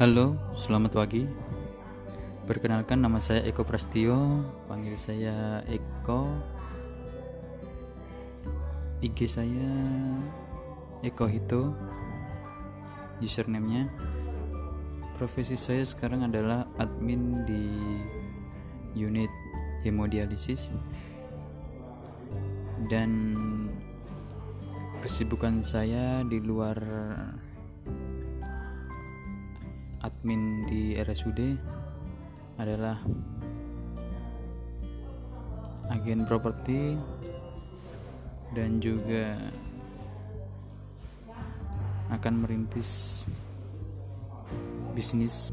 Halo, selamat pagi. Perkenalkan nama saya Eko Prastio, panggil saya Eko. IG saya Eko Hito. Username-nya. Profesi saya sekarang adalah admin di unit hemodialisis. Dan kesibukan saya di luar admin di RSUD adalah agen properti dan juga akan merintis bisnis